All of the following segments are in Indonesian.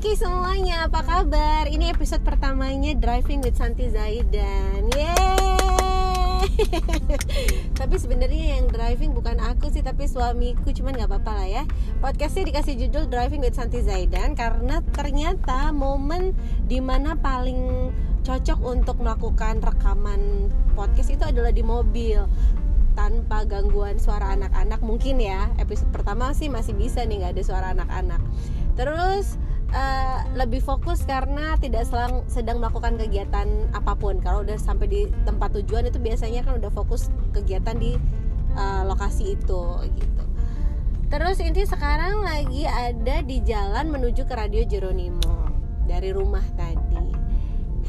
Oke semuanya, apa kabar? Ini episode pertamanya Driving with Santi Zaidan. Yeay! tapi sebenarnya yang driving bukan aku sih, tapi suamiku. Cuman nggak apa-apa lah ya. Podcastnya dikasih judul Driving with Santi Zaidan karena ternyata momen di mana paling cocok untuk melakukan rekaman podcast itu adalah di mobil tanpa gangguan suara anak-anak mungkin ya episode pertama sih masih bisa nih nggak ada suara anak-anak terus uh, lebih fokus karena tidak selang, sedang melakukan kegiatan apa pun. Kalau udah sampai di tempat tujuan itu biasanya kan udah fokus kegiatan di uh, lokasi itu gitu. Terus ini sekarang lagi ada di jalan menuju ke Radio Jeronimo dari rumah tadi.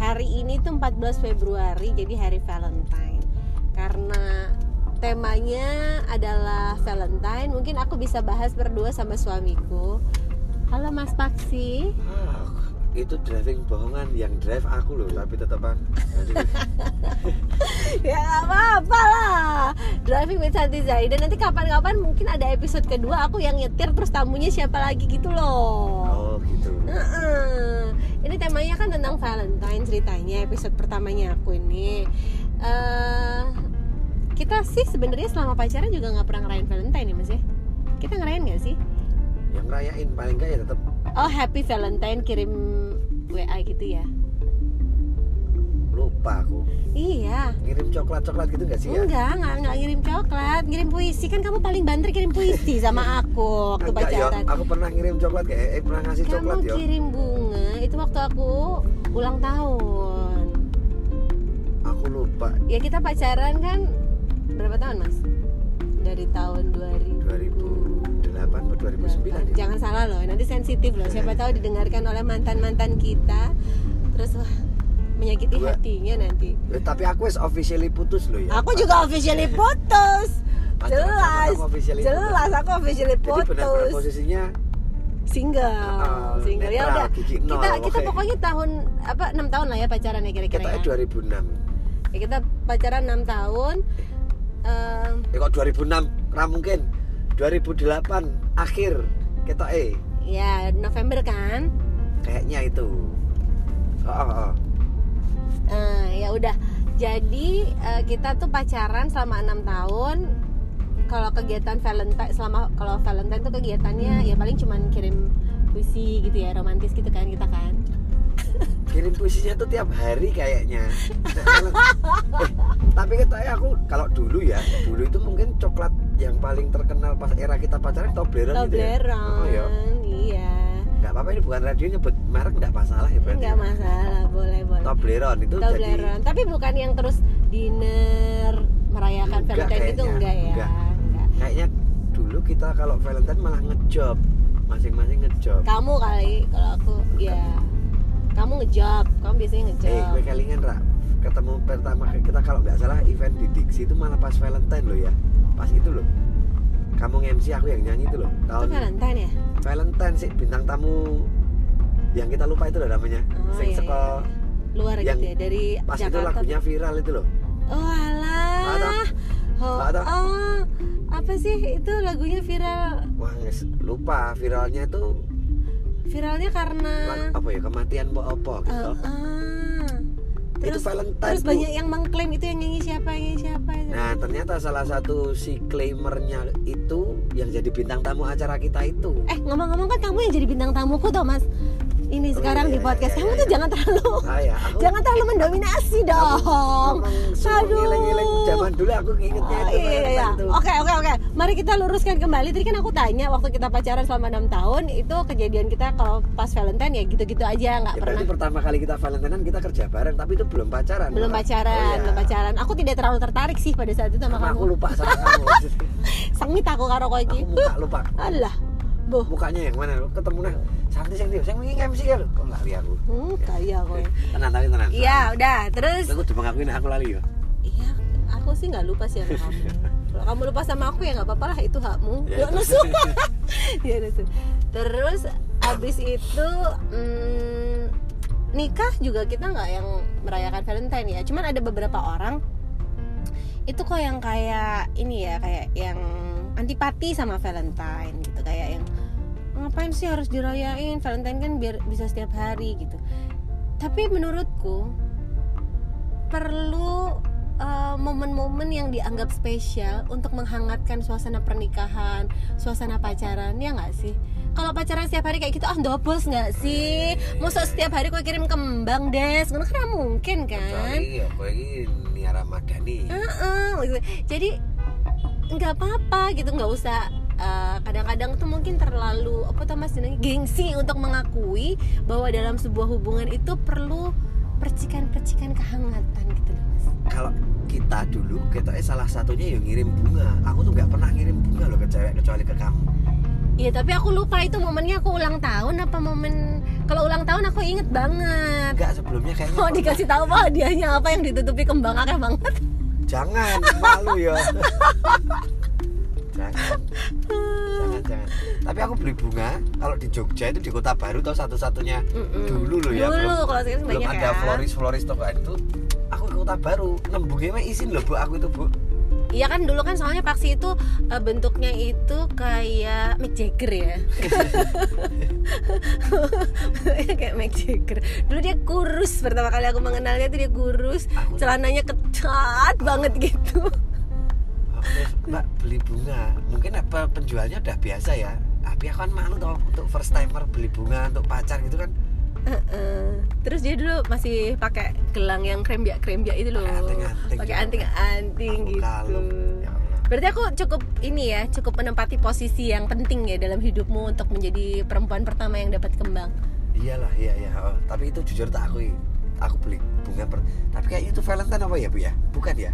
Hari ini tuh 14 Februari jadi hari Valentine. Karena temanya adalah Valentine mungkin aku bisa bahas berdua sama suamiku halo Mas Paksi. Ah, itu driving bohongan yang drive aku loh tapi tetepan ya gak apa-apa lah. Driving with Santi Zaidan nanti kapan-kapan mungkin ada episode kedua aku yang nyetir terus tamunya siapa lagi gitu loh. Oh gitu. Heeh. ini temanya kan tentang Valentine ceritanya episode pertamanya aku ini. Eh kita sih sebenarnya selama pacaran juga nggak pernah ngerayain Valentine ya mas ya? Kita ngerayain nggak sih yang rayain paling enggak ya tetap oh Happy Valentine kirim WA gitu ya? Lupa aku. Iya. Ngirim coklat coklat gitu nggak sih ya? Enggak nggak nggak ngirim coklat ngirim puisi. Kan kamu paling banter kirim puisi sama aku waktu Enggak, yo. pacaran aku pernah ngirim coklat kayak eh pernah ngasih kamu coklat yo kirim bunga itu waktu aku ulang tahun. Aku lupa. Ya kita pacaran kan berapa tahun mas? Dari tahun 2000 2008 atau 2009 ya? jangan salah loh nanti sensitif loh. Siapa tahu didengarkan oleh mantan mantan kita terus wah menyakiti Gua- hatinya nanti. Eh, tapi aku wis officially putus loh ya. Aku juga officially putus. Jelas. officially jelas aku officially jadi benar-benar putus. posisinya single. Ah, single. Ya udah. gigi nol, kita kita oke. pokoknya tahun apa enam tahun lah ya pacaran ya kira-kira kita ya. 2006 Ya, kita pacaran enam tahun. Ehm, eh kok 2006 ra mungkin 2008 akhir kita eh ya November kan? Kayaknya itu. Oh, oh, oh. Eh, ya udah. Jadi eh, kita tuh pacaran selama enam tahun. Kalau kegiatan Valentine selama kalau Valentine tuh kegiatannya ya paling cuman kirim puisi gitu ya romantis gitu kan kita kan. Kirim puisinya tuh tiap hari kayaknya. Eh, tapi katanya aku kalau dulu ya coklat yang paling terkenal pas era kita pacaran Toblerone gitu ya? Oh, iya. iya. Nggak apa-apa ini bukan radio nyebut merek nggak masalah ya berarti. Nggak masalah boleh boleh. Toblerone itu jadi Toblerone tapi bukan yang terus dinner merayakan Enggak Valentine itu enggak ya? Enggak. Enggak. kayaknya dulu kita kalau Valentine malah ngejob. Masing-masing ngejob. Kamu kali kalau aku ya. Kamu ngejob. Kamu biasanya ngejob. Eh gue kelingan ra ketemu pertama kita kalau nggak salah event di Dixie itu malah pas Valentine loh ya. Pas itu loh. Kamu MC aku yang nyanyi itu loh. Itu tahun Valentine ya? Valentine sih bintang tamu yang kita lupa itu loh namanya. Oh, sing iya, iya, iya. luar yang gitu ya dari pas itu Jakarta lagunya viral itu loh. Oh alah. Oh, oh apa sih itu lagunya viral? Wah lupa viralnya itu viralnya karena apa ya kematian Mbok Opo gitu. Ah, ah. itu terus Valentine terus Bu. banyak yang mengklaim itu yang nyanyi siapa yang nyanyi siapa itu. Nah ternyata salah satu si claimernya itu yang jadi bintang tamu acara kita itu. eh ngomong-ngomong kan kamu yang jadi bintang tamuku Thomas ini Oh, sekarang iya, di iya, podcast iya, kamu iya, tuh iya. jangan terlalu Ah ya, aku jangan terlalu mendominasi dong ngomong suruh Aduh. ngiling-ngiling zaman dulu aku ingetnya Oh, itu iya, iya, iya. Oke oke oke. Mari kita luruskan kembali. Tadi kan aku tanya waktu kita pacaran selama enam tahun itu kejadian kita kalau pas Valentine ya gitu-gitu aja nggak Ya, pernah. berarti pertama kali kita Valentinean kita kerja bareng tapi itu belum pacaran. Belum malah. pacaran, Oh, iya. belum pacaran. Aku tidak terlalu tertarik sih pada saat itu sama, Sama aku kamu. lupa sama kamu. Sengit aku karo kowe iki. aku muka lupa. Alah. Boh. Mukanya yang mana lu? Ketemu nah. Santai sing dia. Sing wingi MC ya lu. Kok lali aku. Hmm, kaya kowe. Tenang tapi tenang. Iya, udah. Terus Aku udah mengakuin aku lali ya. Iya, aku sih nggak lupa sih sama kamu. Kalau kamu lupa sama aku ya nggak apa-apa lah itu hakmu. Ya, nesu. ya. Terus abis itu mm, nikah juga kita nggak yang merayakan Valentine ya. Cuman ada beberapa orang itu kok yang kayak ini ya kayak yang antipati sama Valentine gitu kayak yang ngapain sih harus dirayain? Valentine kan biar bisa setiap hari gitu. Tapi menurutku perlu uh, momen-momen yang dianggap spesial untuk menghangatkan suasana pernikahan suasana pacaran ya nggak sih? Kalau pacaran setiap hari kayak gitu ah dobos nggak sih? Masa setiap hari kau kirim kembang des? Kan mungkin kan? Kecuali ya Nia Ramadhani. Heeh, gitu. jadi nggak apa-apa gitu nggak usah eh, kadang-kadang tuh mungkin terlalu apa tuh mas gengsi untuk mengakui bahwa dalam sebuah hubungan itu perlu percikan-percikan kehangatan gitu loh mas Kalau kita dulu kita eh, salah satunya yang ngirim bunga. Aku tuh nggak pernah ngirim bunga loh ke cewek kecuali ke kamu. Iya tapi aku lupa itu momennya aku ulang tahun apa momen kalau ulang tahun aku inget banget Enggak sebelumnya kayaknya. Oh dikasih tahu apa hadiahnya apa yang ditutupi kembang akeh banget Jangan malu ya. jangan. Jangan jangan. Tapi aku beli bunga kalau di Jogja itu di Kota Baru tau satu-satunya Mm-mm. dulu loh ya. Dulu, belum- kalau sekarang belum banyak ada ya. floris floris toko itu. Aku ke Kota Baru nembungnya mah izin loh bu aku itu bu. Iya kan dulu kan soalnya Paksi itu eh, bentuknya itu kayak Mick Jagger ya. kayak Mick Jagger. Dulu dia kurus pertama kali aku mengenalnya tuh dia kurus, Aku- celananya ketat banget gitu. Mbak beli bunga mungkin apa penjualnya udah biasa ya tapi aku kan malu tau untuk first timer beli bunga untuk pacar gitu kan Heeh. Terus dia dulu masih pakai gelang yang krembiak krembiak itu loh. Pakai anting-anting anting-anting Aku gitu. Ya Allah. Berarti aku cukup ini ya, cukup menempati posisi yang penting ya dalam hidupmu untuk menjadi perempuan pertama yang dapat kembang. iyalah iya iya oh, tapi itu jujur tak aku aku beli bunga per tapi kayak itu Valentine apa ya bu ya bukan ya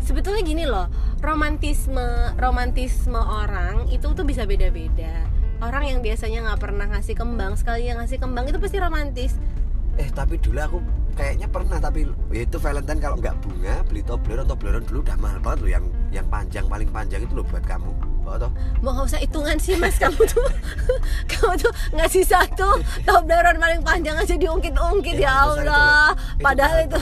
sebetulnya gini loh romantisme romantisme orang itu tuh bisa beda-beda. Orang yang biasanya nggak pernah ngasih kembang sekali yang ngasih kembang itu pasti romantis. Eh tapi dulu aku kayaknya pernah tapi ya itu Valentine kalau nggak bunga beli Toblerone Toblerone dulu udah mahal banget loh yang yang panjang paling panjang itu loh buat kamu. Toh? Mau nggak usah hitungan sih mas. Kamu tuh kamu tuh ngasih satu Toblerone paling panjang aja diungkit-ungkit Ya, ya, besar itu Allah. Loh. padahal itu.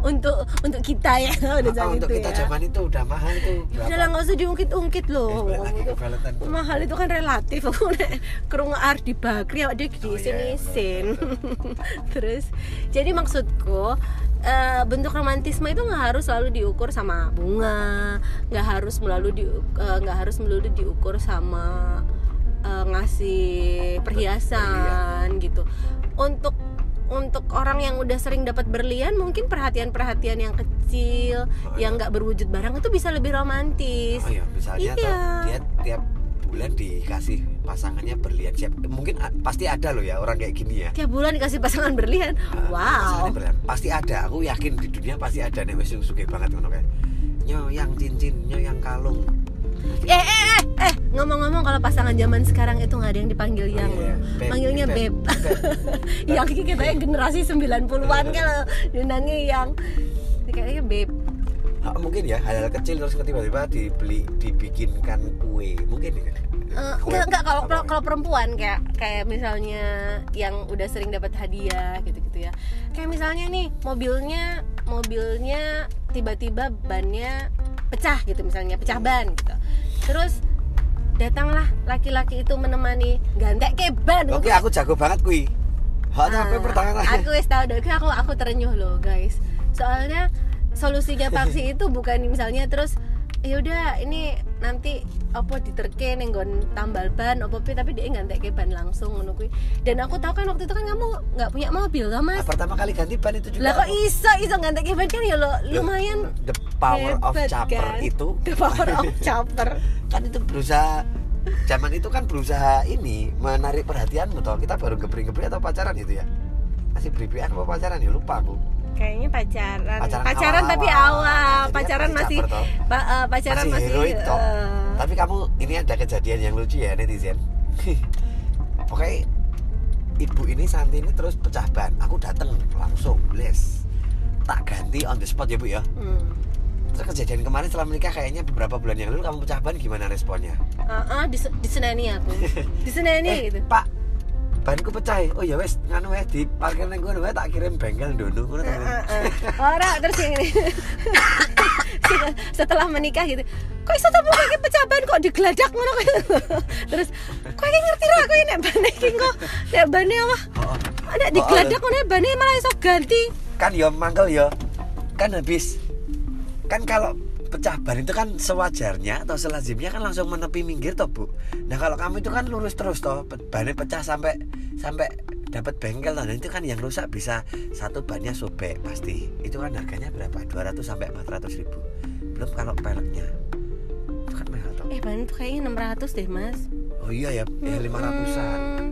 Untuk untuk kita ya udah Ah, saat untuk itu kita ya. zaman itu udah mahal itu. Udah lah nggak usah diungkit-ungkit loh. Eh, balik lagi Itu tuh. mahal itu kan relatif aku kerungu Ardi Bakri awak dia di Oh, iya, sini iya, sin terus jadi maksudku eh, bentuk romantisme itu nggak harus selalu diukur sama bunga nggak harus melalui di eh, nggak harus melulu diukur sama eh, ngasih perhiasan. gitu. Untuk untuk orang yang udah sering dapat berlian mungkin perhatian-perhatian yang kecil Oh, yang nggak berwujud barang itu bisa lebih romantis Oh iya, misalnya Iya. dia tiap bulan dikasih pasangannya berlian siap. Mungkin a- pasti ada loh ya orang kayak gini ya. tiap bulan dikasih pasangan berlian Ah, wow berlian. Pasti ada. Aku yakin di dunia pasti ada nih sing sugih banget ngono kayak. Nyo yang cincin, nyo yang kalung. Eh eh eh eh ngomong-ngomong kalau pasangan zaman sekarang itu nggak ada yang dipanggil yang Oh, iya. Beb, panggilnya beb, beb, yang katanya generasi 90-an kalau dinanya yang kayaknya beb. Ah, mungkin ya hal-hal kecil terus tiba-tiba dibeli dibikinkan kue. Mungkin ya? Kue enggak enggak. Kalau apa? kalau perempuan kayak kayak misalnya yang udah sering dapat hadiah gitu-gitu ya. Kayak misalnya nih mobilnya mobilnya tiba-tiba bannya pecah gitu misalnya pecah ban gitu terus datanglah laki-laki itu menemani gantek ke ban. Oke aku jago banget kui. Tapi Ah, pertanyaan aku wis tahu deh aku aku terenyuh loh guys. Soalnya solusinya paksi itu bukan misalnya terus ya udah ini nanti apa diterke nenggon tambal ban apa pi tapi dia nggak ke ban langsung ngono kuwi. dan aku tahu kan waktu itu kan kamu nggak punya mobil kan mas? Pertama kali ganti ban itu juga lah kok iso iso ngantek ban kan ya lo lumayan the power of chopper kan? itu. The power of chopper. Kan itu berusaha zaman itu kan berusaha ini menarik perhatianmu toh. Kita baru gebring-gebring atau pacaran itu ya? Masih beribian apa pacaran ya? Lupa aku kayaknya pacaran. Pacaran pacaran, tapi awal-awal. awal. Nah, jadi pacaran masih pa- eh, pacaran Masih masih, eh, tapi kamu ini ada kejadian yang lucu ya netizen. Oke ibu ini Santi ini terus pecah ban. Aku datang langsung les. Tak ganti on the spot ya bu ya? Hmm. terus kejadian kemarin setelah menikah kayaknya beberapa bulan yang lalu kamu pecah ban gimana responnya? Ah, ah, dis diseneni aku. Diseneni eh gitu. pak banku pecah. Ya? oh ya wes nganu wes di parkir neng gue tak kirim bengkel dulu. Ora terus yang ini. setelah menikah gitu kok iso tamu kayak pecaban kok digeladak ngono kayak terus kok iki ngerti ra aku nek bane iki kok nek bane apa? Nek digeladak ngono bane malah iso ganti. Kan yo mangkel yo kan habis. Kan kalau pecah ban itu kan sewajarnya atau selazimnya kan langsung menepi minggir toh bu? Nah kalau kamu itu kan lurus terus toh bannya pecah sampai sampai dapat bengkel toh nah itu kan yang rusak bisa satu bannya sobek pasti. Itu kan harganya berapa? 200 sampai 400 ribu. Belum kalau peleknya. Itu kan mahal toh. Eh ban tuh kayaknya 600 deh mas. Oh iya ya eh, 500an Hmm.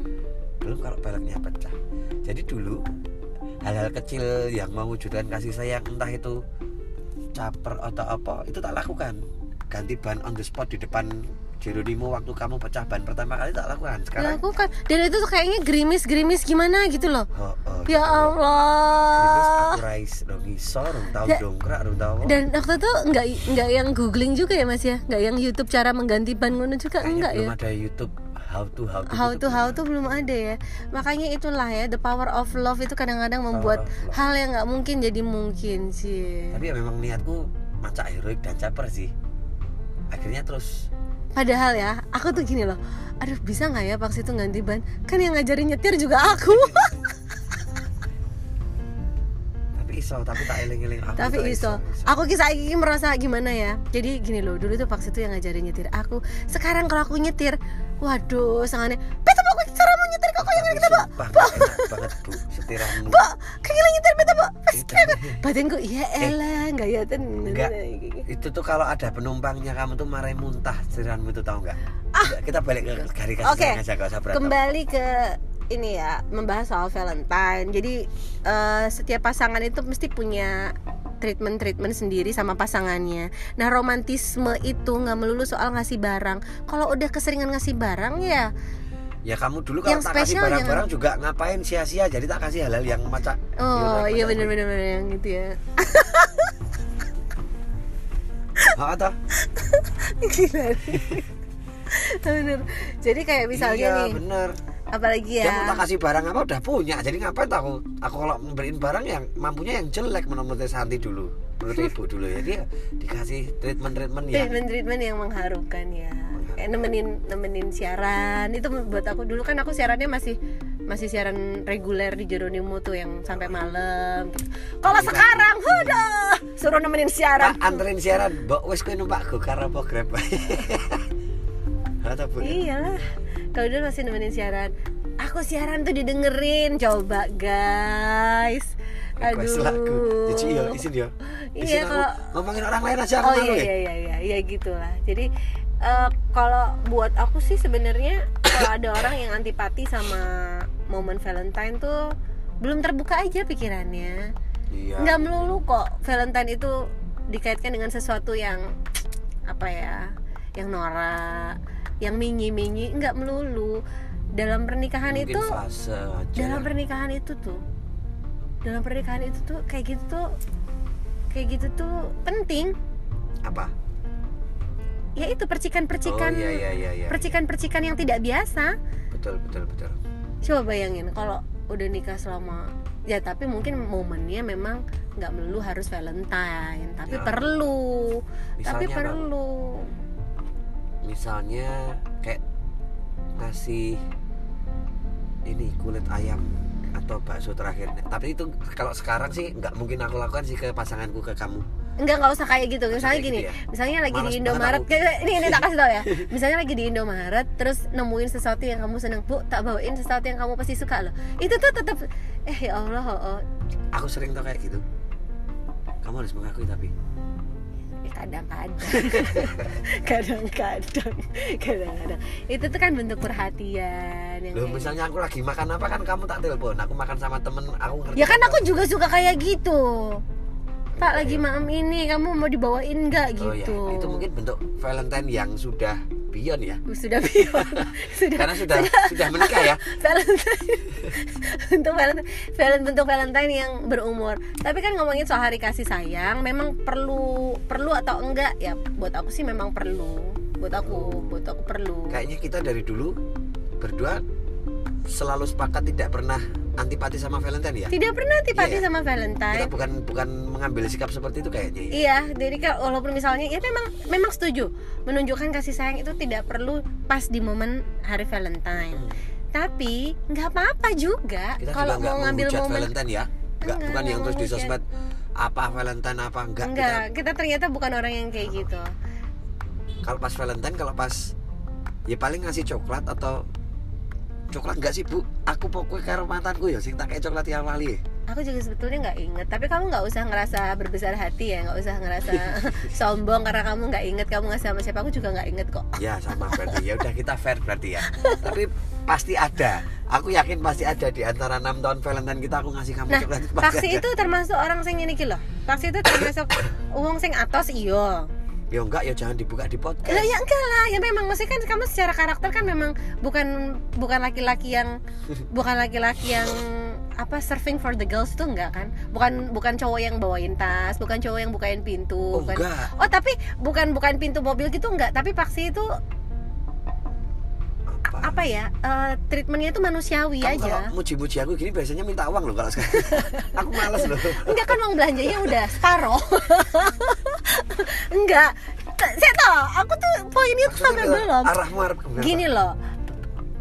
belum kalau peleknya pecah. Jadi dulu hal-hal kecil yang mewujudkan kasih sayang entah itu caper atau apa itu tak lakukan ganti ban on the spot di depan Jeronimo waktu kamu pecah ban pertama kali tak lakukan sekarang aku kan dan itu tuh kayaknya gerimis-gerimis gimana gitu loh. oh, oh, Ya gitu. Gerimis Allah. aku rais dong iso tau Ya. dongkrak tau apa. Dan waktu itu nggak nggak yang googling juga ya mas ya, nggak yang YouTube cara mengganti ban ngono juga Kayaknya enggak belum ya. ada YouTube how to how to How gitu to how belum. to belum ada ya. Makanya itulah ya the power of love itu kadang-kadang membuat hal yang nggak mungkin jadi mungkin sih. tapi ya memang niatku macak heroik dan caper sih akhirnya terus Padahal ya, aku tuh gini loh. Aduh, bisa nggak ya Pak itu ganti ban? Kan yang ngajarin nyetir juga aku. iso tapi tak eling-eling aku Tapi tuh iso. Aku kisah ini merasa gimana ya. Jadi gini loh, dulu tuh Pak itu yang ngajarin nyetir aku. Sekarang kalau aku nyetir, waduh, sangatnya. Beta mau cara mau nyetir kok yang kita, Pak. enak banget bu setiranmu Pak, kayak nyetir beta, Pak. Batinku, iya elah, nggak ya ten. Enggak. itu tuh kalau ada penumpangnya kamu tuh marahin muntah setiranmu itu tahu nggak Udah, kita balik ke garis Ah. Sayang aja gak usah berantem Kembali ke ini ya, membahas soal Valentine. Jadi eh, setiap pasangan itu mesti punya treatment-treatment sendiri sama pasangannya. Nah, romantisme itu nggak melulu soal ngasih barang. Kalau udah keseringan ngasih barang ya, ya kamu dulu kalau Yang tak kasih barang-barang juga ngapain sia-sia jadi tak kasih halal yang macak oh iya bener-bener bener yang gitu ya. Atau Gila. bener. Jadi kayak misalnya iya, nih, bener apalagi dia mau ya. tak kasih barang apa udah punya. Jadi ngapain tak aku aku kalau memberiin barang yang mampunya yang jelek menurut Santi dulu. Menurut ibu dulu ya. Dia dikasih treatment treatment ya treatment treatment yang mengharukan ya. Kayak nemenin nemenin siaran. Itu buat aku dulu. Kan aku siarannya masih masih siaran reguler di Jeronimo tuh yang sampai malam. Kalau sekarang udah suruh nemenin siaran. Pak anterin siaran. Mbok wis kowe numpak go karo apa bu iyalah kalau dulu masih nemenin siaran. Aku siaran tuh didengerin. Coba guys. Request aduh lagu? Cici yo izin yo Iya, Izin aku. kalau- ngomongin orang lain aja aku oh iya ya. iya iya iya iya gitulah. Jadi eh, kalau buat aku sih sebenarnya kalau ada orang yang antipati sama momen Valentine tuh belum terbuka aja pikirannya. Iya. Nggak melulu kok Valentine itu dikaitkan dengan sesuatu yang apa ya yang norak yang minyi-minyi nggak melulu. Dalam pernikahan Mungkin itu fase aja dalam pernikahan itu tuh dalam pernikahan itu tuh kayak gitu tuh kayak gitu tuh penting. Apa? ya itu percikan-percikan Oh iya iya iya iya. percikan-percikan yang tidak biasa. Betul betul betul. Coba bayangin kalau udah nikah selama ya tapi mungkin momennya memang nggak melulu harus Valentine tapi Ya. perlu. Tapi Misalnya apa? perlu Misalnya kayak ngasih ini kulit ayam atau bakso terakhir. Tapi itu kalau sekarang sih nggak mungkin aku lakukan sih ke pasanganku ke kamu. Enggak nggak usah kayak gitu. Misalnya kayak gini gitu ya? misalnya lagi Males di Indomaret. kayak- ini ini tak kasih tau ya. Misalnya lagi di Indomaret terus nemuin sesuatu yang kamu seneng bu tak bawain sesuatu yang kamu pasti suka loh. Itu tuh tetap eh ya Allah oh, oh. aku sering tau kayak gitu. Kamu harus mengakui tapi kadang-kadang. Kadang-kadang. Kadang-kadang itu tuh kan bentuk perhatian yang Loh, kayak- misalnya aku lagi makan apa kan kamu tak telepon? Aku makan sama temen aku ngerti ya kan aku juga suka kayak gitu. Pak Iya, lagi iya. malam ini kamu mau dibawain nggak oh ya gitu? Itu mungkin bentuk Valentine yang sudah beyond ya? Sudah biar sudah. Karena sudah sudah. menikah ya? Valentine. Untuk Valentine, Valentine bentuk Valentine yang berumur. Tapi kan ngomongin soal hari kasih sayang memang perlu perlu atau enggak? Ya buat aku sih memang perlu. Buat aku buat aku perlu. Kayaknya kita dari dulu berdua selalu sepakat tidak pernah antipati sama Valentine ya tidak pernah antipati Iya. sama kita Valentine bukan bukan mengambil sikap seperti itu kayaknya ya. Iya, jadi kalau walaupun misalnya ya memang memang setuju menunjukkan kasih sayang itu tidak perlu pas di momen hari Valentine. Hmm. Tapi nggak apa-apa juga kita kalau mau ngambil momen Valentine ya nggak Enggak, bukan yang terus di sosmed apa Valentine apa enggak, enggak, kita kita ternyata bukan orang yang kayak gitu. kalau pas Valentine kalau pas ya paling ngasih coklat atau coklat enggak sih bu aku pokoknya karo mantanku ya sing tak kayak coklat yang lali Aku juga sebetulnya nggak inget, tapi kamu nggak usah ngerasa berbesar hati ya, nggak usah ngerasa sombong karena kamu nggak inget kamu ngasih sama siapa. Aku juga nggak inget kok. ya sama berarti ya udah kita fair berarti ya tapi pasti ada aku yakin pasti ada di antara enam tahun Valentine kita aku ngasih kamu Nah, coklat Paksi itu termasuk orang sing ini loh. Paksi itu termasuk uang sing atos iyo. Ya enggak ya jangan dibuka di podcast Lah ya enggak lah, ya memang maksudnya kan kamu secara karakter kan memang bukan bukan laki-laki yang bukan laki-laki yang apa surfing for the girls itu enggak kan? Bukan bukan cowok yang bawain tas, bukan cowok yang bukain pintu, oh bukan. enggak Oh, tapi bukan bukan pintu mobil gitu enggak, tapi Paksi itu apa, apa ya? eh, treatmentnya itu manusiawi Kamu aja. kalau muji-muji aku gini biasanya minta uang loh kalau sekarang aku males loh Enggak kan uang belanjanya udah separoh. enggak. Saya tahu, aku tuh poinnya tuh sampai belum. arah? Gini loh.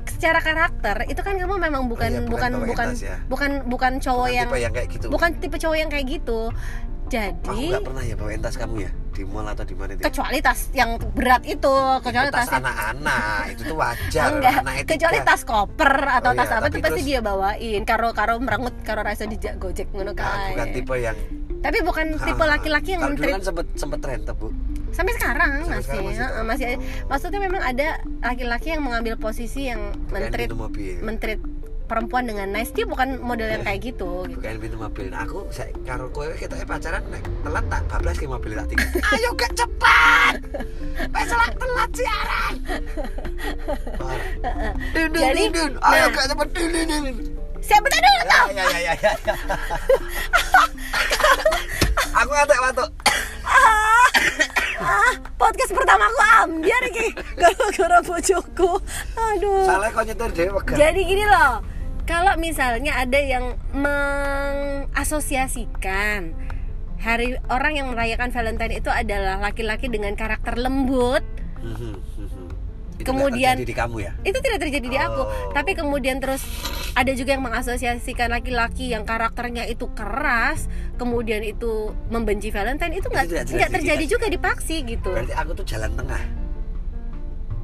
Secara karakter itu kan kamu memang bukan Oh iya, bukan bukan bukan tas ya. bukan bukan cowok Bukan yang tipe yang kayak gitu bukan tipe cowok yang kayak gitu. aku Jadi nggak pernah ya bawain tas kamu ya di mall atau di mana itu kecuali tas yang berat itu, kecuali Itu tas anak-anak itu tuh wajar enggak, anak kecuali tas koper atau Oh tas iya, apa itu pasti terus- dia bawain. Karo karo merengut karo rasa dijak gojek ngono aku bukan tipe yang Tapi bukan tipe Ah, laki-laki yang men-treat kan sempet sempet tren tuh bu. Sampai sekarang Sampai masih sekarang masih tren. masih, maksudnya memang ada laki-laki yang mengambil posisi yang mobil mentreat perempuan dengan nice. Dia bukan model yang kayak gitu gitu. Bukain pintu mobil nah, aku saya karo kowe kita pacaran nek telat tak bablas ke mobil tak tinggal ayo gak cepat! Pesalah telat siaran! Dun, dun, Jadi, dun, dun. ayo nah. gak cepet dun, dun, dun. siapa dulu ya ya ya ya, ya. aku ngatek waktu ah podcast pertama aku ambiar iki. Gara-gara bojoku. Aduh. Soalnya kau nyetir jadi gini loh kalau misalnya ada yang mengasosiasikan hari orang yang merayakan Valentine itu adalah laki-laki dengan karakter lembut mhm. Itu Kemudian- terjadi di kamu ya? Itu tidak terjadi di aku. Oh. tapi kemudian terus ada juga yang mengasosiasikan laki-laki yang karakternya itu keras kemudian itu membenci Valentine itu nggak nggak terjadi, juga di paksi gitu. Berarti aku tuh jalan tengah.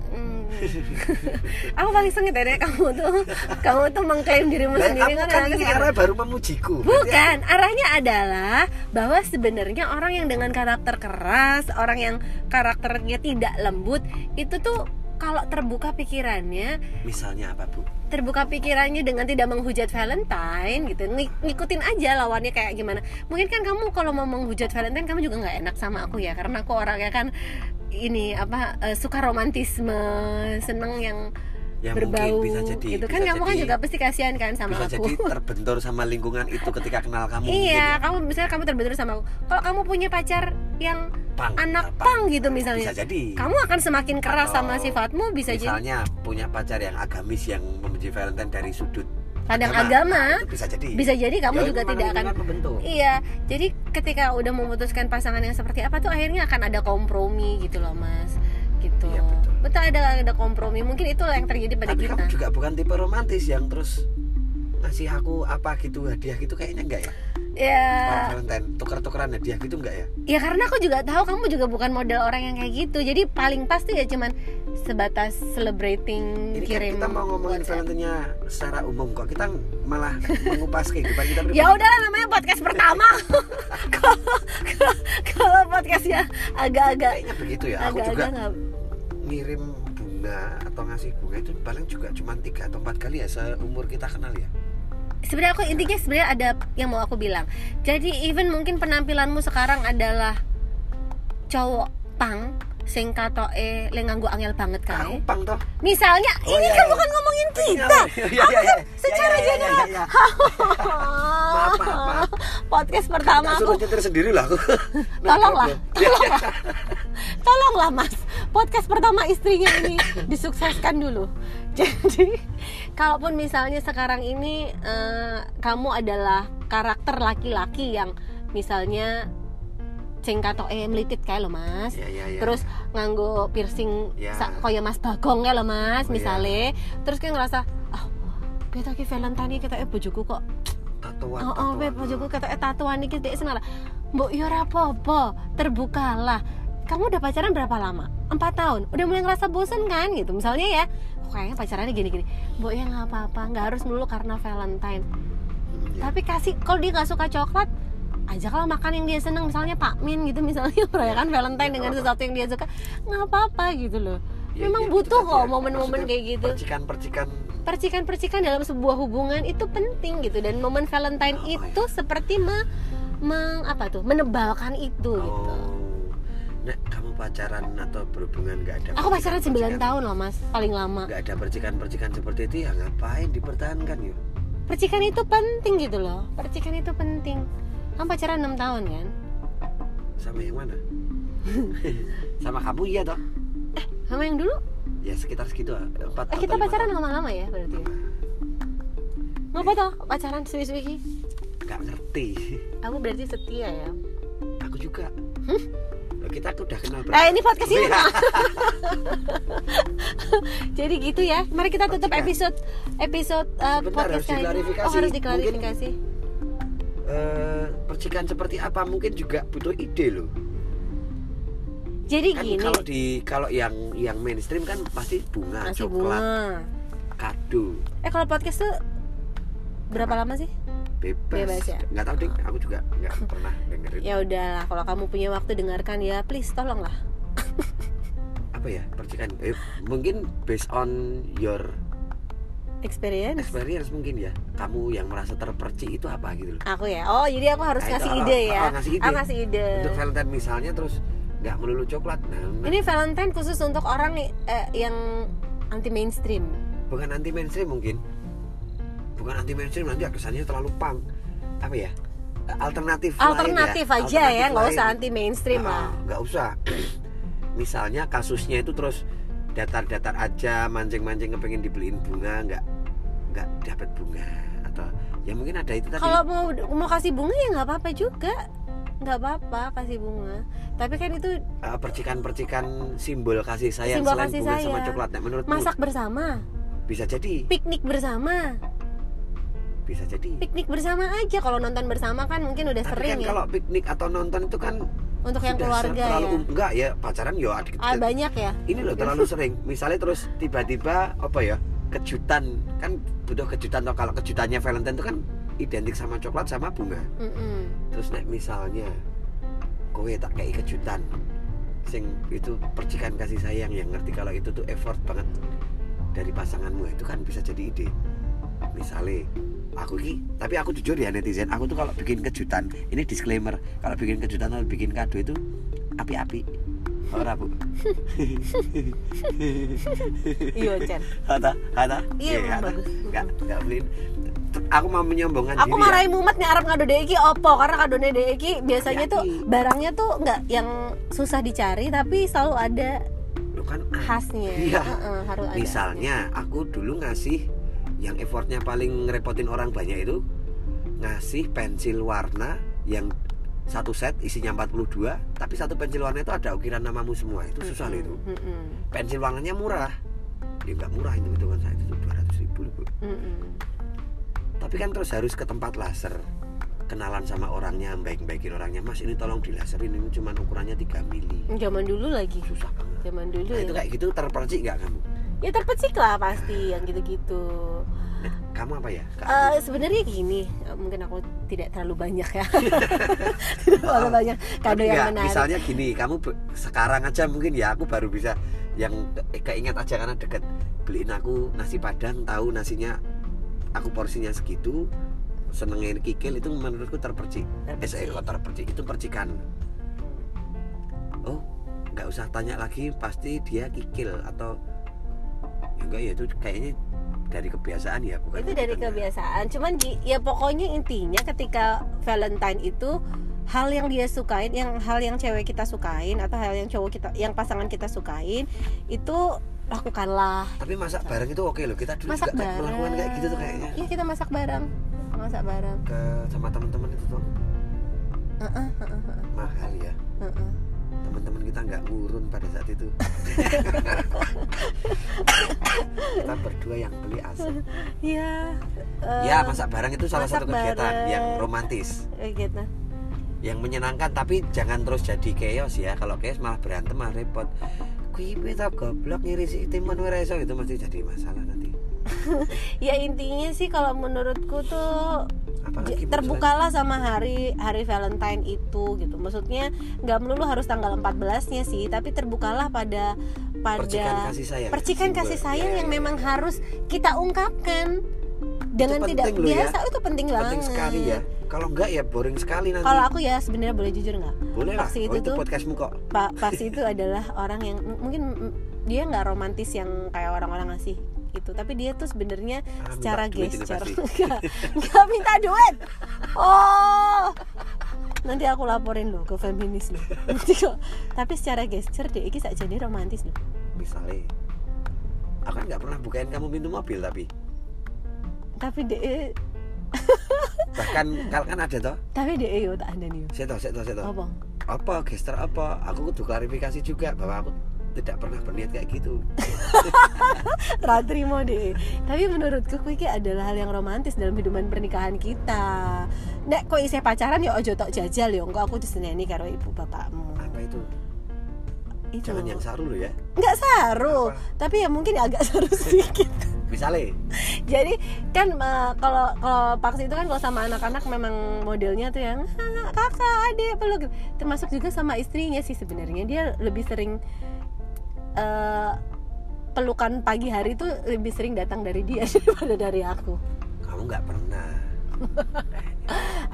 Hmm. aku paling sengit ya kamu tuh kamu tuh mengklaim dirimu Lah, sendiri kan? kan ini arah baru memujiku. Bukan, arahnya adalah bahwa sebenarnya orang yang dengan karakter keras, orang yang karakternya tidak lembut, itu tuh kalau terbuka pikirannya, misalnya apa bu terbuka pikirannya dengan tidak menghujat Valentine gitu, ng- ngikutin aja lawannya kayak gimana. Mungkin kan kamu kalau mau menghujat Valentine kamu juga nggak enak sama aku ya, karena aku orangnya kan ini apa eh, suka romantisme, seneng yang ya berbau mungkin bisa jadi gitu bisa kan kamu kan juga pasti kasihan kan sama bisa aku jadi terbentur sama lingkungan itu ketika kenal kamu Iya, mungkin kamu misalnya kamu terbentur sama aku. Kalau kamu punya pacar yang ya. Pang, anak apa. pang gitu misalnya, bisa jadi kamu akan semakin keras Atau sama sifatmu bisa jadi misalnya punya pacar yang agamis yang membenci Valentine dari sudut pandang agama. itu bisa jadi Bisa jadi kamu Ya, juga tidak akan membentuk Iya, jadi ketika udah memutuskan pasangan yang seperti apa tuh akhirnya akan ada kompromi gitu loh, Mas. Gitu. Iya, betul. ada ada kompromi. Mungkin itu yang terjadi pada tapi kita. kamu juga bukan tipe romantis yang terus ngasih aku apa gitu hadiah gitu kayaknya enggak ya Ya, Valentine tuker-tukeran hadiah gitu enggak ya ya karena aku juga tahu kamu juga bukan model orang yang kayak gitu. Jadi paling pasti ya cuman sebatas celebrating ini kan kirim kita mau ngomongin. Valentine-nya secara umum kok kita malah mengupas kehidupan kita pribadi. Ya udahlah namanya podcast pertama. Kalau kalau podcastnya agak-agak kayaknya begitu ya aku juga ngirim bunga atau ngasih bunga itu paling juga cuma tiga atau empat kali ya seumur kita kenal ya sebenarnya aku intinya sebenarnya ada yang mau aku bilang. Jadi even mungkin penampilanmu sekarang adalah cowok pang sing katoke le nganggo angel banget. Gampang toh Misalnya Oh, ini iya, kan iya. bukan ngomongin kita. Iya, iya, iya, iya. Secara Iya, iya, iya, general. iya, iya. Maaf. Podcast pertama aku. suruh nyetir sendiri lah aku. Tolonglah, Iya, iya. tolonglah mas. Podcast pertama istrinya ini disukseskan dulu. Jadi kalaupun misalnya sekarang ini eh, kamu adalah karakter laki-laki yang misalnya cengkato eh melitit kayak lo mas. Ya ya ya terus nganggo piercing Ya. sa- kaya mas bagong kayak lo mas Oh, misalnya terus kayak ngerasa ah kita ki Valentine kita eh bojoku kok tatoan oh oh beb bojoku kata eh tatuan iki dek senara mbok yo ora apa-apa terbukalah. Kamu udah pacaran berapa lama? Empat tahun? Udah mulai ngerasa bosen kan gitu? Misalnya ya "Kok kayaknya pacarannya gini-gini. Mbok ya nggak apa-apa nggak harus melulu karena Valentine. Hmm, ya. tapi kasih kalau dia nggak suka coklat ajaklah makan yang dia seneng. Misalnya Pak Min gitu misalnya merayakan Valentine Ya, dengan apa-apa. sesuatu yang dia suka nggak apa-apa gitu loh. Ya, memang ya, butuh kok ya. momen-momen kayak gitu. percikan-percikan percikan-percikan dalam sebuah hubungan itu penting gitu. Dan momen Valentine Oh, itu seperti me, meng- apa tuh menebalkan itu gitu. Oh Nek, kamu pacaran atau berhubungan nggak ada aku pacaran 9 percikan- tahun loh mas. Paling lama. Nggak ada percikan-percikan seperti itu ya ngapain dipertahankan yuk? Percikan itu penting gitu loh. Percikan itu penting. Kamu pacaran 6 tahun kan? Sama yang mana? Sama kamu iya toh? Sama yang dulu ya sekitar segitu ah. empat eh kita pacaran lama-lama ya berarti ya? Ngapa toh pacaran suwi-suwi nggak ngerti. Aku berarti setia ya? Aku juga. Loh, kita tuh udah kenal Eh ini podcast ini. Iya. Jadi gitu ya. Mari kita tutup episode episode uh, Sebentar, podcast harus kali ini. Oh harus diklarifikasi. Eh, percikan seperti apa mungkin juga butuh ide loh Jadi kan gini, kalau di kalau yang yang mainstream kan pasti bunga nasi coklat bunga. kado Eh kalau podcast tuh berapa lama sih? bebas, Bebas ya? nggak tahu deh aku juga nggak pernah dengerin Ya udahlah, kalau kamu punya waktu dengarkan ya, please tolonglah. apa ya percikan eh, mungkin based on your Experience. experience mungkin ya kamu yang merasa terpercik itu apa gitu loh Aku ya. Oh, jadi aku harus Nah, itu, ngasih oh, ide oh, ya. ngasih ide. Aku ngasih ide. untuk Valentine misalnya terus nggak melulu coklat nah, nah, Ini Valentine khusus untuk orang eh, yang anti mainstream. bukan anti mainstream mungkin bukan anti mainstream nanti kesannya terlalu punk apa ya alternatif lain ya. Alternatif aja ya, Alternatif nggak lain. usah anti mainstream Ah, lah. nggak usah misalnya kasusnya itu terus datar-datar aja mancing-mancing kepengen dibeliin bunga nggak nggak dapat bunga atau ya mungkin ada itu tadi Kalau mau mau kasih bunga ya nggak apa-apa juga, nggak apa-apa kasih bunga. Tapi kan itu eh, percikan-percikan simbol kasih sayang Simbol selain kasih bunga sama sayang. coklat nah, menurutmu masak bersama, bisa jadi piknik bersama, bisa jadi piknik bersama aja. Kalau nonton bersama kan mungkin udah tapi sering kan ya. kalau piknik atau nonton itu kan Untuk yang keluarga terlalu ya. um- enggak ya pacaran yo adik Ah banyak ya. ini loh terlalu sering misalnya terus tiba-tiba apa ya kejutan kan butuh kejutan atau kalau kejutannya Valentine itu kan identik sama coklat sama bunga Mm-mm. terus nek misalnya kowe tak kayak kejutan sing itu percikan kasih sayang yang ngerti kalau itu tuh effort banget dari pasanganmu itu kan bisa jadi ide misalnya aku ki tapi aku jujur ya netizen aku tuh kalau bikin kejutan ini disclaimer kalau bikin kejutan atau bikin kado itu api-api ora bu Iya Chan. Hata, hata. Iya, hata. bagus. Nggak, nggak beliin. Aku mau menyombongkan Aku diri ya. marahin mumet nih Arab ngado deki opo karena kadone deki biasanya tuh Hati-hati. barangnya tuh nggak yang susah dicari tapi selalu ada Loh kan khasnya. Iya. Heeh, harus ada. Misalnya aku dulu ngasih yang effortnya paling ngerepotin orang banyak itu ngasih pensil warna yang satu set isinya 42 tapi satu pensil warna itu ada ukiran namamu semua itu susah loh itu Mm-mm. pensil warnanya murah ya nggak murah itu hitungan saya itu 200 ribu loh, Bu. Mm-mm. Tapi kan terus harus ke tempat laser kenalan sama orangnya baik-baikin orangnya mas ini tolong dilaserin ini cuma ukurannya 3 mili Zaman dulu lagi. susah banget Zaman dulu nah, ya. itu kayak gitu terpercik nggak kamu Ya terpecik lah pasti yang gitu-gitu. Nah, kamu apa ya? Eh, sebenarnya gini, eh, mungkin aku tidak terlalu banyak ya. tidak terlalu banyak kado yang nggak, menarik. misalnya gini kamu sekarang aja mungkin ya aku baru bisa yang ke- keinget aja karena deket beliin aku nasi padang tahu nasinya aku porsinya segitu senengin kikil itu menurutku terpercik eh Terpercik. kok terpercik itu percikan oh nggak usah tanya lagi pasti dia kikil atau ya enggak ya itu kayaknya dari kebiasaan ya bukan itu dari ya. kebiasaan cuman ya pokoknya intinya ketika Valentine itu hal yang dia sukain yang hal yang cewek kita sukain atau hal yang cowok kita yang pasangan kita sukain itu lakukanlah. Tapi masak bareng itu oke loh kita dulu masak juga bareng melakukan kayak gitu tuh kayaknya. Iya kita masak bareng. Masak bareng. Ke sama teman-teman itu tuh. Heeh, heeh, heeh, mahal ya. Heeh. teman-teman kita nggak ngurun pada saat itu. Kita berdua yang beli asap Iya. eh, ya masak bareng itu salah satu kegiatan bareng. yang romantis. Eh, gitu. yang menyenangkan tapi jangan terus jadi chaos ya. Kalau chaos malah berantem malah repot kui beta goblok ngirisi timan ora iso itu mesti jadi masalah nanti. Ya intinya sih kalau menurutku tuh apalagi terbukalah sama hari hari Valentine itu gitu. Maksudnya nggak melulu harus tanggal 14-nya sih, tapi terbukalah pada pada percikan kasih sayang. percikan kasih sayang Ya, yang ya, memang ya. harus kita ungkapkan dengan Itu tidak ya. biasa itu penting, banget. penting sekali ya kalau enggak ya boring sekali nanti Kalau aku ya sebenarnya boleh jujur nggak? boleh lah Paksi oh, itu itu tuh podcastmu kok Pak Paksi itu adalah orang yang mungkin dia nggak romantis yang kayak orang-orang ngasih gitu, tapi dia tuh sebenarnya Ah, secara gesture pasti. nggak nggak minta duit. Oh, nanti aku laporin lo ke feminis lo. Tapi secara gesture dia ini saja jadi romantis loh. misalnya aku kan nggak pernah bukain kamu pintu mobil tapi Tapi dia bahkan kalau kan ada toh tapi dia yo tak ada nih. saya tahu saya tahu saya tahu Apa? apa gesture apa aku kudu klarifikasi juga bahwa aku tidak pernah berniat kayak gitu Ra terima deh. Tapi menurutku kuwi iki adalah hal yang romantis dalam hidupan pernikahan kita. Nek kok isih pacaran ya ojo tok jajal ya, engko aku diseneni karo ibu bapakmu. apa itu Itu. jangan yang saru loh ya Enggak saru, Apa? tapi ya mungkin agak saru sedikit. Misalnya Jadi kan kalau kalau paksi itu kan kalau sama anak-anak memang modelnya tuh yang "Ah, kakak, adik peluk. Termasuk juga sama istrinya sih sebenarnya dia lebih sering eh, pelukan pagi hari itu lebih sering datang dari dia daripada dari aku. kamu nggak pernah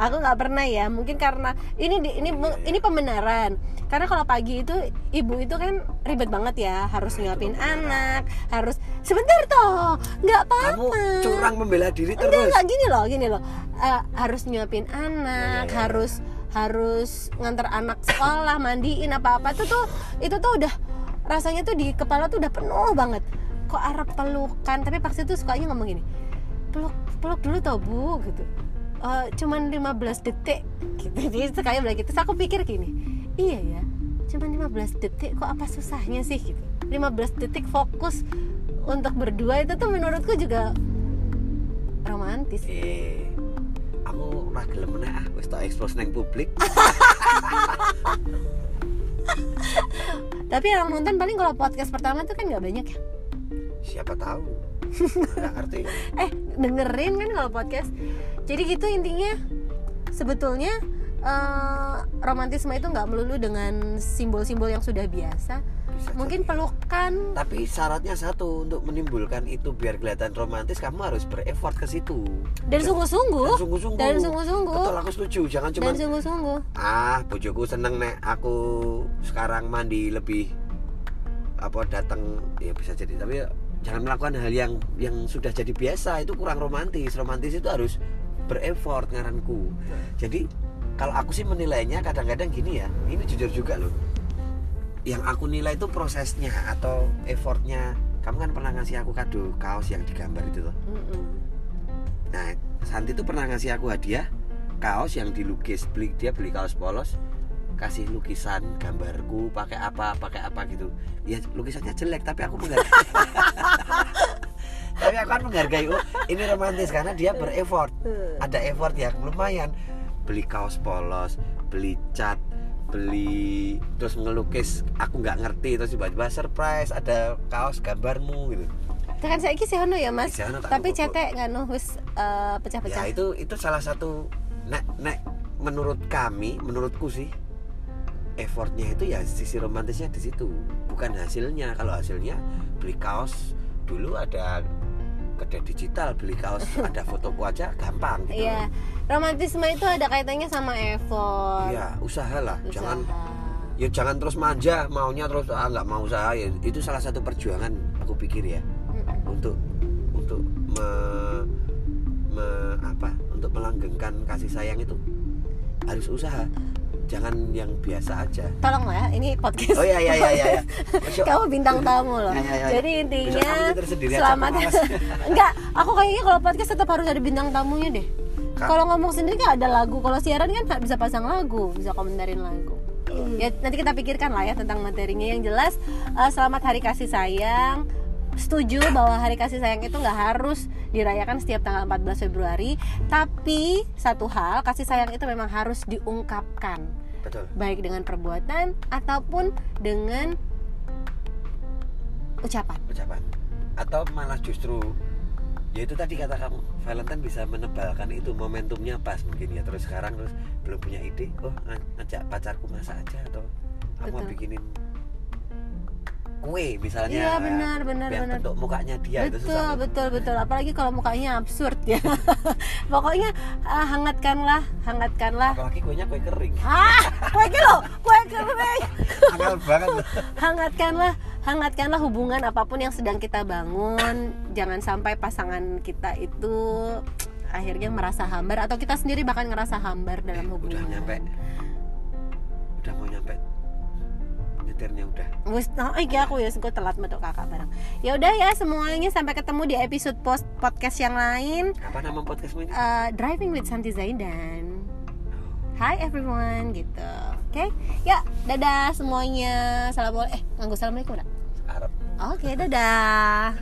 Aku nggak pernah ya, mungkin karena ini di- ini ini pembenaran. Karena kalau pagi itu ibu itu kan ribet banget ya, harus nyuapin anak, harus sebentar toh, nggak kamu apa-apa. curang membela diri Enggak, terus enggak gini loh, gini loh. Eh, harus nyuapin anak, Ya, ya, ya. harus harus nganter anak sekolah, mandiin apa-apa itu tuh itu tuh udah rasanya tuh di kepala tuh udah penuh banget. Kok arep pelukan, tapi pasti tuh sukanya ngomong gini. Peluk peluk dulu tau Bu gitu. "Eh, cuman 15 detik gitu. Jadi sekali gitu. Terus aku pikir gini, iya ya. Cuman 15 detik kok apa susahnya sih gitu. 15 detik fokus untuk berdua itu tuh menurutku juga romantis. eh aku ora gelem meneh ah wis tak expose nang publik Tapi yang nonton paling kalau podcast pertama tuh kan nggak banyak ya. siapa tahu nggak ngerti Eh dengerin kan kalau podcast. Jadi gitu intinya sebetulnya eh, romantisme itu nggak melulu dengan simbol-simbol yang sudah biasa. Bisa Mungkin jadi. pelukan. tapi syaratnya satu untuk menimbulkan itu biar kelihatan romantis kamu harus berefort ke situ Dan sungguh-sungguh. Dan sungguh-sungguh Dan sungguh-sungguh. betul aku setuju jangan cuma Dan sungguh-sungguh. ah bojoku seneng nek aku sekarang mandi lebih apa datang ya bisa jadi tapi jangan melakukan hal yang yang sudah jadi biasa. Itu kurang romantis. Romantis itu harus berefort ngaranku. Jadi kalau aku sih menilainya kadang-kadang gini ya. Ini jujur juga loh. Yang aku nilai itu prosesnya atau effortnya. Kamu kan pernah ngasih aku kado kaos yang digambar itu loh. Nah, Santi tuh pernah ngasih aku hadiah kaos yang dilukis. Beli dia beli kaos polos, kasih lukisan gambarku pakai apa, pakai apa gitu. Ya lukisannya jelek tapi aku menghargai. tapi aku kan menghargai oh, ini romantis karena dia berefort. Ada effort yang lumayan. Beli kaos polos, beli cat, beli terus ngelukis aku nggak ngerti terus tiba-tiba surprise ada kaos gambarmu gitu Tekan saya sih ono ya mas. Isih ono, tak Tapi cetek nggak nuh wis eh, pecah-pecah. ya itu itu salah satu nek nek menurut kami menurutku sih effortnya itu ya sisi romantisnya di situ bukan hasilnya kalau hasilnya beli kaos dulu ada kedai digital beli kaos ada fotoku aja gampang gitu Iya. Romantisme itu ada kaitannya sama effort. Iya, usaha lah usaha. jangan ya jangan terus manja maunya terus ah nggak mau usaha ya itu salah satu perjuangan aku pikir ya Mm-mm. untuk untuk me, me- apa untuk melanggengkan kasih sayang itu harus usaha jangan yang biasa aja. Tolong lah ya ini podcast. Oh iya iya iya iya Masya- kamu bintang tamu loh. Ya, ya, ya. jadi intinya selamat. Enggak aku kayaknya kalau podcast tetap harus ada bintang tamunya deh. Kalau ngomong sendiri kan ada lagu. Kalau siaran kan bisa pasang lagu bisa komentarin lagu. Ya nanti kita pikirkan lah ya tentang materinya. Yang jelas eh, selamat hari kasih sayang setuju bahwa hari kasih sayang itu nggak harus dirayakan setiap tanggal 14 Februari tapi satu hal kasih sayang itu memang harus diungkapkan betul baik dengan perbuatan ataupun dengan ucapan. ucapan atau malah justru ya itu tadi kata kamu Valentine bisa menebalkan itu momentumnya pas mungkin ya terus sekarang terus belum punya ide oh ng- ngajak pacarku masak aja atau aku mau Betul. bikinin kue misalnya Iya, benar, benar, yang benar. bentuk mukanya dia itu betul, susah betul, betul. Apalagi kalau mukanya absurd ya. Pokoknya ah, hangatkanlah, hangatkanlah. apalagi kuenya kue kering Ah, kue kilo, kue kering. banget hangatkanlah, hangatkanlah hubungan apa pun yang sedang kita bangun. Jangan sampai pasangan kita itu akhirnya merasa hambar atau kita sendiri bahkan ngerasa hambar dalam Eh, udah hubungan. nyampe udah mau nyampe akhirnya udah. Wis oh iya aku ya gue telat metu kakak bareng. Ya udah ya semuanya sampai ketemu di episode post podcast yang lain. Apa nama podcastmu ini? Uh, driving with Santi Zaidan Hi everyone gitu. Oke okay? ya dadah semuanya. Salam eh nganggo assalamualaikum enggak oke okay, dadah.